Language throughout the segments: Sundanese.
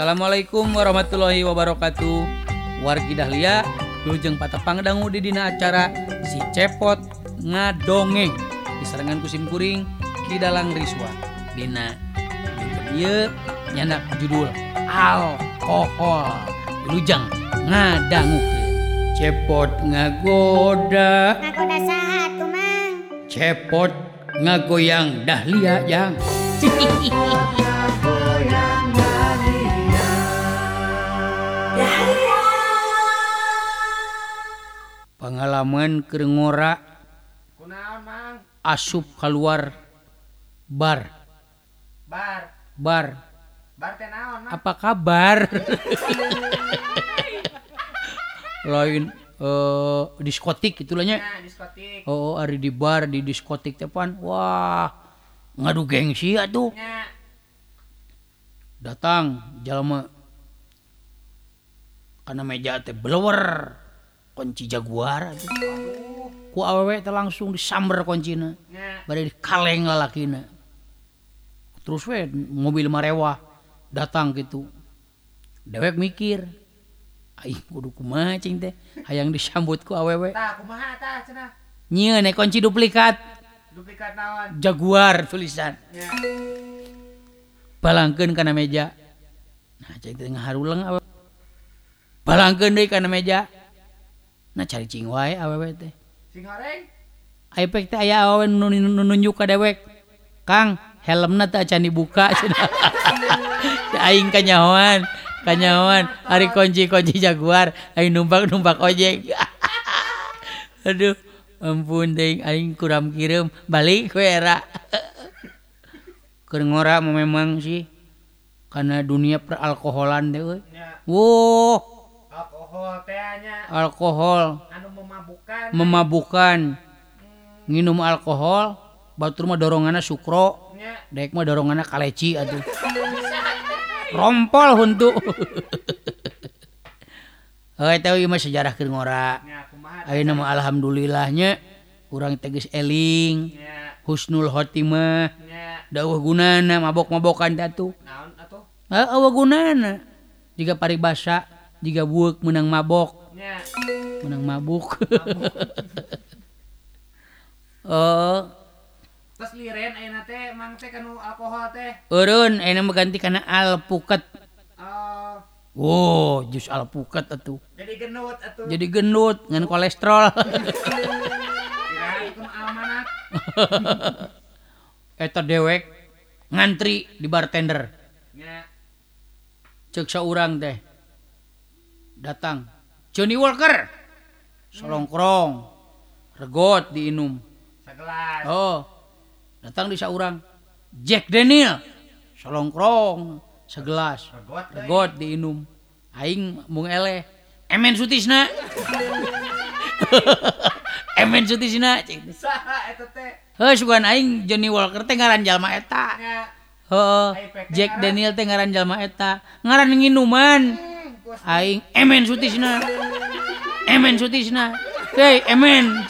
Assalamualaikum warahmatullahi wabarakatuh. Wargi Dahlia Lujeng di dina acara si cepot ngadongeng di serangan kusimkuring Kidalang Riswa. Dina nyanak judul alkohol. Lujang Ngadangu cepot ngagoda. Cepot ngagoyang Dahlia yang. hihihi pengalaman kerengora asup keluar bar. Bar. bar. Bar teh naon apa kabar? Lain eh diskotik itulahnya Nah, diskotik. oh hari di bar di diskotik tepan wah ngadu gengsi atuh. Datang jalma. Karena meja teh blower kunci jaguar ku awewe teh langsung disamber kuncina. Bari dikaleng lalakina. Terus we mobil marewah datang gitu. Dewek mikir aing kudu kumaha cing teh hayang disambut ku awewe. Tah kumaha tah cenah? Nyieun kunci duplikat. Duplikat naon? Jaguar tulisan. Yeah. balangkeun kana meja. Nah cing teh ngaharuleng awewe. Balangkeun deui kana meja. Nah cari wae awewe teh Sing goreng? Aipek teh aya awewe nu nu- nunjuk ka dewek. Kang, helmna teh acan dibuka cenah. Aing kanyahoan, kanyahoan hari kunci-kunci Jaguar, aing numpak-numpak ojek. Aduh, ampun deh aing kuram kirim balik we era. Keur ngora memang sih karena dunia peralkoholan teh euy. Nya. alkohol anu memabukan. Minum alkohol batur mah doronganna Sukro. Daikmah doronganna kaleci aduh. Rompol untuk sejarah ke ngora. Ayo nama alhamdulillahnya kurang teges eling. Husnul Hotimah dakwah gunana mabok-mabokan datu awaguna jika pari basa jika buek menang mabok Nya. menang mabuk oh Terus liren ayeuna teh mang teh kanu alkohol teh. Urun, enak mengganti karena alpukat. Oh, Wow, jus alpukat atuh. jadi genut atuh. Jadi gendut ngan kolesterol. Almanak. Eta dewek ngantri di bartender. Nya. Cek saurang teh. datang. Johnny Walker. Solongkrong regot diinum Oh. Datang di seorang Jack Daniel. Solongkrong segelas. Regot diinum aing mung eleh. Emen sutisna. Emen sutisna cek heh sugan aing Johnny Walker teh ngaran jalma eta. Heuh Jack Daniel teh ngaran jalma eta. Ngaran nginuman Aing Emen sutisna. Emen sutisna. Hei, Emen.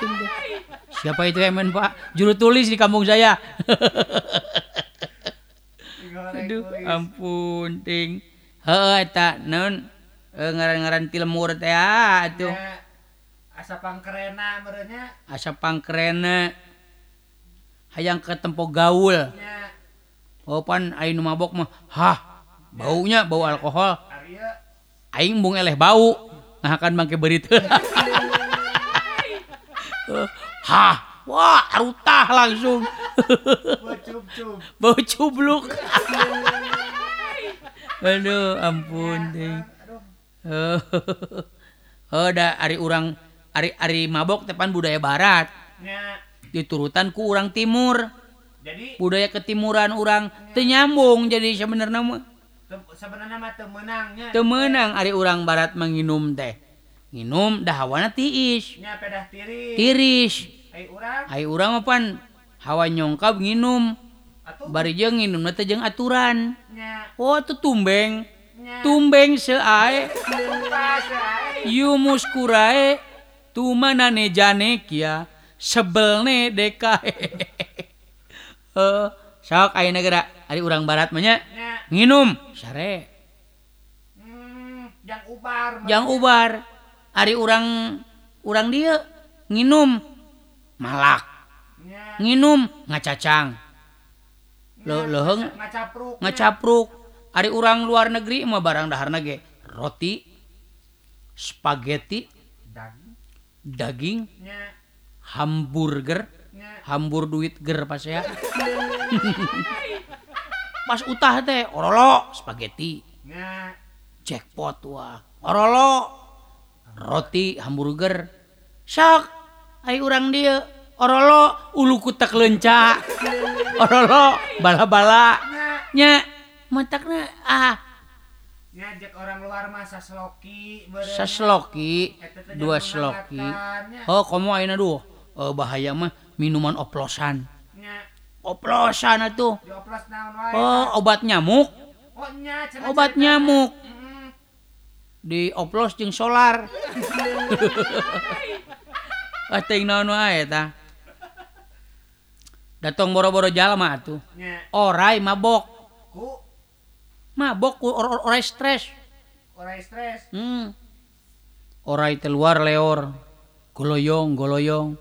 Siapa itu Emen, Pak? Juru tulis di kampung saya. Aduh, ampun ting. Heuh eta naon Eh, ngaran-ngaran tilmur teh ah, atuh. Nya. Asa pangkerena merenya. Asa pangkerena. Hayang ke tempo gaul. Nya. Oh pan aing mabok mah hah baunya bau alkohol Arya. Aing bung eleh bau ngahakan bangke berit hah wah arutah langsung. Bau cubluk aduh ampun deh. Oh da ari urang ari ari mabok tepan budaya barat. Diturutan ku urang timur. Jadi budaya ketimuran urang teu nyambung jadi sebenarnya sebenarnya mah teu meunangnya teu meunang Ari urang Barat menginum teh. Minum dahawana tiis. Nya pedah tiris. Urang? Ai urang mah pan hawa nyongkap jeung nginum teh jeung aturan. Nya. Oh tuh tumbeng. Tumbeng seae. Yumus kurae tumanane jane kia? Sebelne deka sok ayeuna geura Ari urang barat mah nya. Nginum. sare. Hmm, yang ubar Jang ubar. Ari urang urang dia nginum. Malak. Nya. Nginum ngacacang. Lo leheng ngacapruk ngacapruk. Ari urang luar negeri mah barang dahar ge roti spaghetti daging, daging. hamburger. Hambur duit ger pas ya. Mas utah teh orolo spaghetti. Nga. jackpot wah. Orolo roti hamburger. Sok ayo orang dia orolo ulu kutak lenca orolo bala-bala. Nya. Matakna ah. Ngajak orang luar masa seloki sasloki dua sloki. oh komo ayo duh oh, bahaya mah minuman oplosan. oplosan itu oh obat nyamuk. Obat nyamuk. Di oplos jeung solar. Datang boro-boro jalma tuh orai mabok. Mabok or, orai stres. Orai stres? Hmm. orai keluar leor. Goloyong goloyong.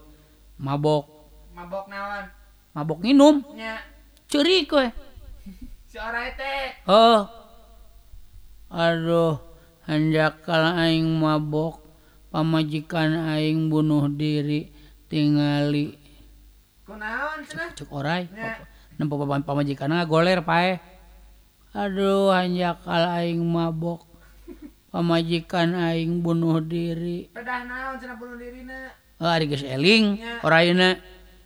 Mabok. Mabok nawan mabok minum curi kue oh aduh hanjakal aing mabok pamajikan aing bunuh diri tingali kunaon cenah cuk orai nempo pamajikan goler pae aduh hanjakal aing mabok pamajikan aing bunuh diri pedah naon cenah bunuh dirina oh ari geus eling oraina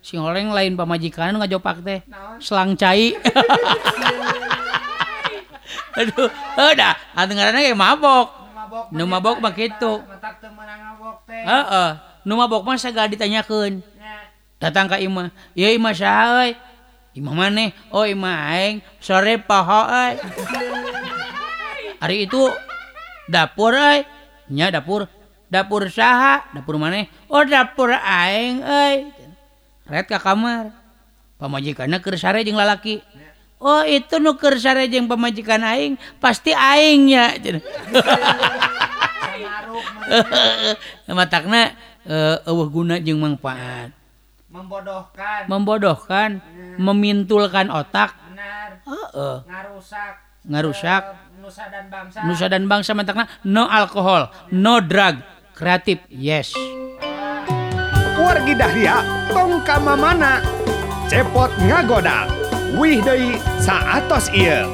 si oleng lain pamajikan ngajopak teh. Selang cai. Aduh udah atuh ngaranna ge mabok. Nu mabok mah kitu. heeh nu mabok mah sagala ditanyakeun. Datang ka imah ya imah sae imah maneh? Oh imah aing. Sore paho euy. Hari itu dapur euy? Nya dapur. Dapur saha? Dapur maneh? Oh dapur aing euy. red ka kamar. Pemajikannya kersare jeung lalaki. Oh itu nuker sare jeung pemajikan aing pasti aingnya matakna eh, uh, guna jeung manfaat. Membodohkan. Membodohkan hmm. memintulkan otak. Benar. Uh -uh. ngarusak. Ngarusak. Uh, nusa dan bangsa. Nusa dan bangsa matakna no alkohol no drug. Kreatif yes. Wargi dahlia tong ka mamana cepot ngagoda wih deui saatos ieu